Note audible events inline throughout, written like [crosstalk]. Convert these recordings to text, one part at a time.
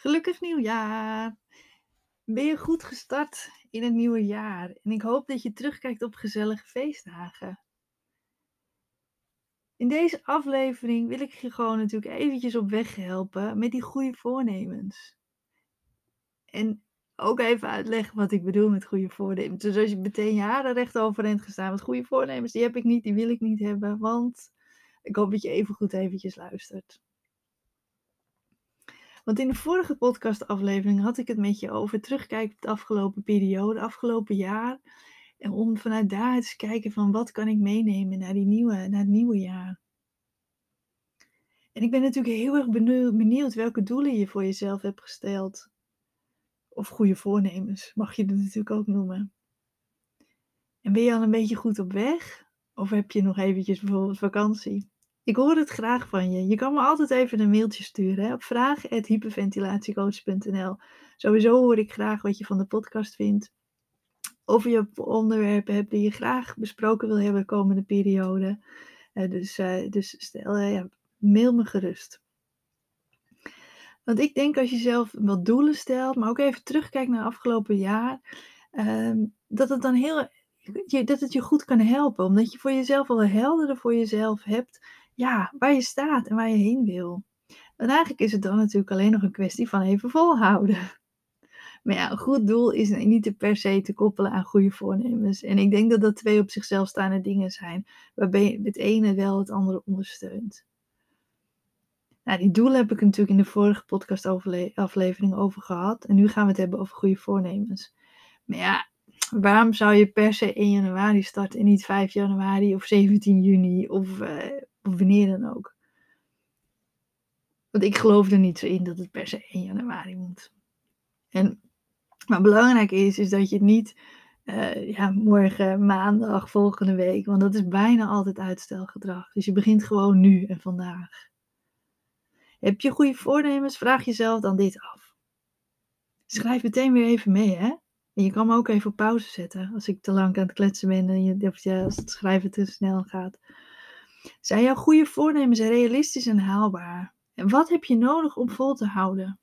Gelukkig nieuwjaar! Ben je goed gestart in het nieuwe jaar? En ik hoop dat je terugkijkt op gezellige feestdagen. In deze aflevering wil ik je gewoon natuurlijk eventjes op weg helpen met die goede voornemens. En ook even uitleggen wat ik bedoel met goede voornemens. Dus als je meteen jaren recht overeind gestaan met goede voornemens, die heb ik niet, die wil ik niet hebben, want ik hoop dat je even goed eventjes luistert. Want in de vorige podcastaflevering had ik het met je over terugkijken op de afgelopen periode, afgelopen jaar. En om vanuit daar eens te kijken van wat kan ik meenemen naar, die nieuwe, naar het nieuwe jaar. En ik ben natuurlijk heel erg benieuwd welke doelen je voor jezelf hebt gesteld. Of goede voornemens, mag je het natuurlijk ook noemen. En ben je al een beetje goed op weg? Of heb je nog eventjes bijvoorbeeld vakantie? Ik hoor het graag van je. Je kan me altijd even een mailtje sturen hè, op vraag.hyperventilatiecoach.nl. Sowieso hoor ik graag wat je van de podcast vindt. Of je onderwerpen hebt die je graag besproken wil hebben de komende periode. Uh, dus, uh, dus stel, uh, ja, mail me gerust. Want ik denk als je zelf wat doelen stelt, maar ook even terugkijkt naar het afgelopen jaar, ehm, dat het dan heel dat het je goed kan helpen. Omdat je voor jezelf al helderder voor jezelf hebt ja, waar je staat en waar je heen wil. En eigenlijk is het dan natuurlijk alleen nog een kwestie van even volhouden. [laughs] Maar ja, een goed doel is niet per se te koppelen aan goede voornemens. En ik denk dat dat twee op zichzelf staande dingen zijn, waarbij het ene wel het andere ondersteunt. Nou, die doelen heb ik natuurlijk in de vorige podcastaflevering over gehad. En nu gaan we het hebben over goede voornemens. Maar ja, waarom zou je per se 1 januari starten en niet 5 januari of 17 juni of uh, of wanneer dan ook. Want ik geloof er niet zo in dat het per se 1 januari moet. En wat belangrijk is, is dat je het niet uh, ja, morgen, maandag, volgende week, want dat is bijna altijd uitstelgedrag. Dus je begint gewoon nu en vandaag. Heb je goede voornemens? Vraag jezelf dan dit af. Schrijf meteen weer even mee, hè? En je kan me ook even op pauze zetten als ik te lang aan het kletsen ben en je, of als het schrijven te snel gaat. Zijn jouw goede voornemens realistisch en haalbaar? En wat heb je nodig om vol te houden?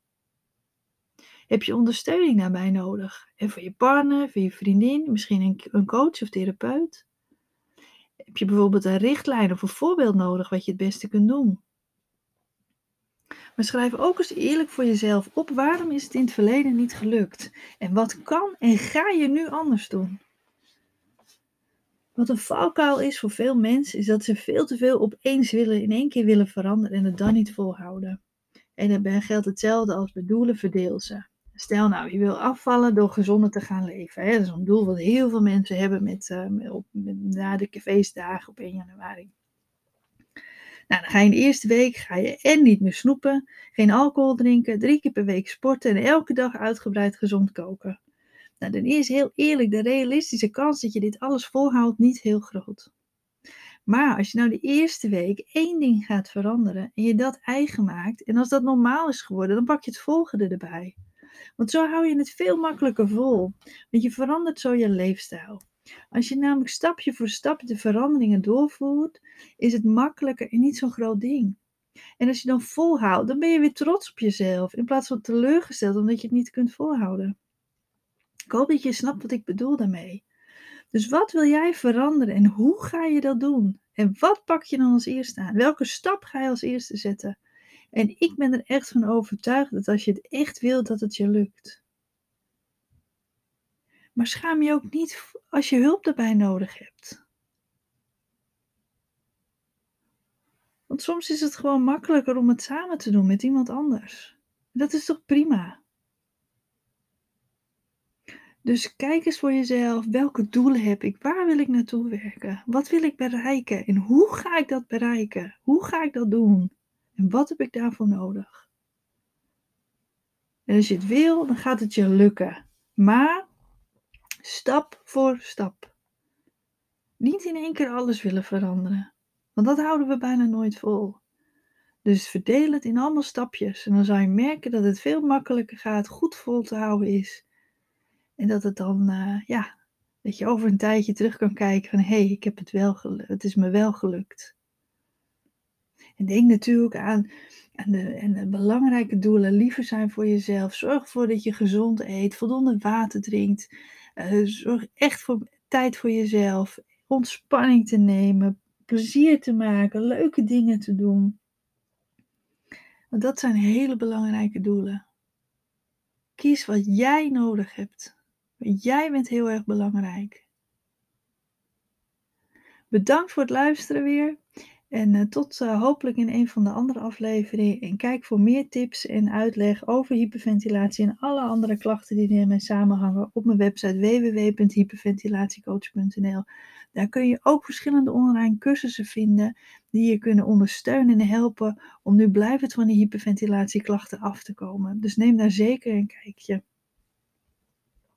Heb je ondersteuning daarbij nodig? En voor je partner, voor je vriendin, misschien een, coach of therapeut? Heb je bijvoorbeeld een richtlijn of een voorbeeld nodig wat je het beste kunt doen? Maar schrijf ook eens eerlijk voor jezelf op waarom is het in het verleden niet gelukt? En wat kan en ga je nu anders doen? Wat een valkuil is voor veel mensen, is dat ze veel te veel opeens willen, in één keer willen veranderen en het dan niet volhouden. En daarbij geldt hetzelfde als bij doelen, verdeel ze. Stel nou, je wil afvallen door gezonder te gaan leven. Hè? Dat is een doel wat heel veel mensen hebben met, met, op, na de feestdagen op 1 januari. Nou, dan ga je in de eerste week ga je en niet meer snoepen, geen alcohol drinken, drie keer per week sporten en elke dag uitgebreid gezond koken. Nou, dan is heel eerlijk de realistische kans dat je dit alles volhoudt niet heel groot. Maar als je nou de eerste week één ding gaat veranderen en je dat eigen maakt, en als dat normaal is geworden, dan pak je het volgende erbij. Want zo hou je het veel makkelijker vol. Want je verandert zo je leefstijl. Als je namelijk stapje voor stapje de veranderingen doorvoert, is het makkelijker en niet zo'n groot ding. En als je dan volhoudt, dan ben je weer trots op jezelf, in plaats van teleurgesteld omdat je het niet kunt volhouden. Ik hoop dat je snapt wat ik bedoel daarmee. Dus wat wil jij veranderen en hoe ga je dat doen? En wat pak je dan als eerste aan? Welke stap ga je als eerste zetten? En ik ben er echt van overtuigd dat als je het echt wilt, dat het je lukt. Maar schaam je ook niet als je hulp daarbij nodig hebt. Want soms is het gewoon makkelijker om het samen te doen met iemand anders. Dat is toch prima? Dus kijk eens voor jezelf, welke doelen heb ik? Waar wil ik naartoe werken? Wat wil ik bereiken? En hoe ga ik dat bereiken? Hoe ga ik dat doen? En wat heb ik daarvoor nodig? En als je het wil, dan gaat het je lukken. Maar stap voor stap. Niet in één keer alles willen veranderen. Want dat houden we bijna nooit vol. Dus verdeel het in allemaal stapjes. En dan zal je merken dat het veel makkelijker gaat, goed vol te houden is en dat het dan, uh, ja, dat je over een tijdje terug kan kijken van hé, hey, ik heb het wel gelukt, het is me wel gelukt. En denk natuurlijk aan, aan, de, de belangrijke doelen. Liever zijn voor jezelf. Zorg ervoor dat je gezond eet, voldoende water drinkt. Uh, zorg echt voor tijd voor jezelf. Ontspanning te nemen, plezier te maken, leuke dingen te doen. Want dat zijn hele belangrijke doelen. Kies wat jij nodig hebt. Jij bent heel erg belangrijk. Bedankt voor het luisteren weer. En uh, tot uh, hopelijk in een van de andere afleveringen. En kijk voor meer tips en uitleg over hyperventilatie en alle andere klachten die ermee samenhangen op mijn website www.hyperventilatiecoach.nl. Daar kun je ook verschillende online cursussen vinden die je kunnen ondersteunen en helpen om nu blijvend van die hyperventilatieklachten af te komen. Dus neem daar zeker een kijkje.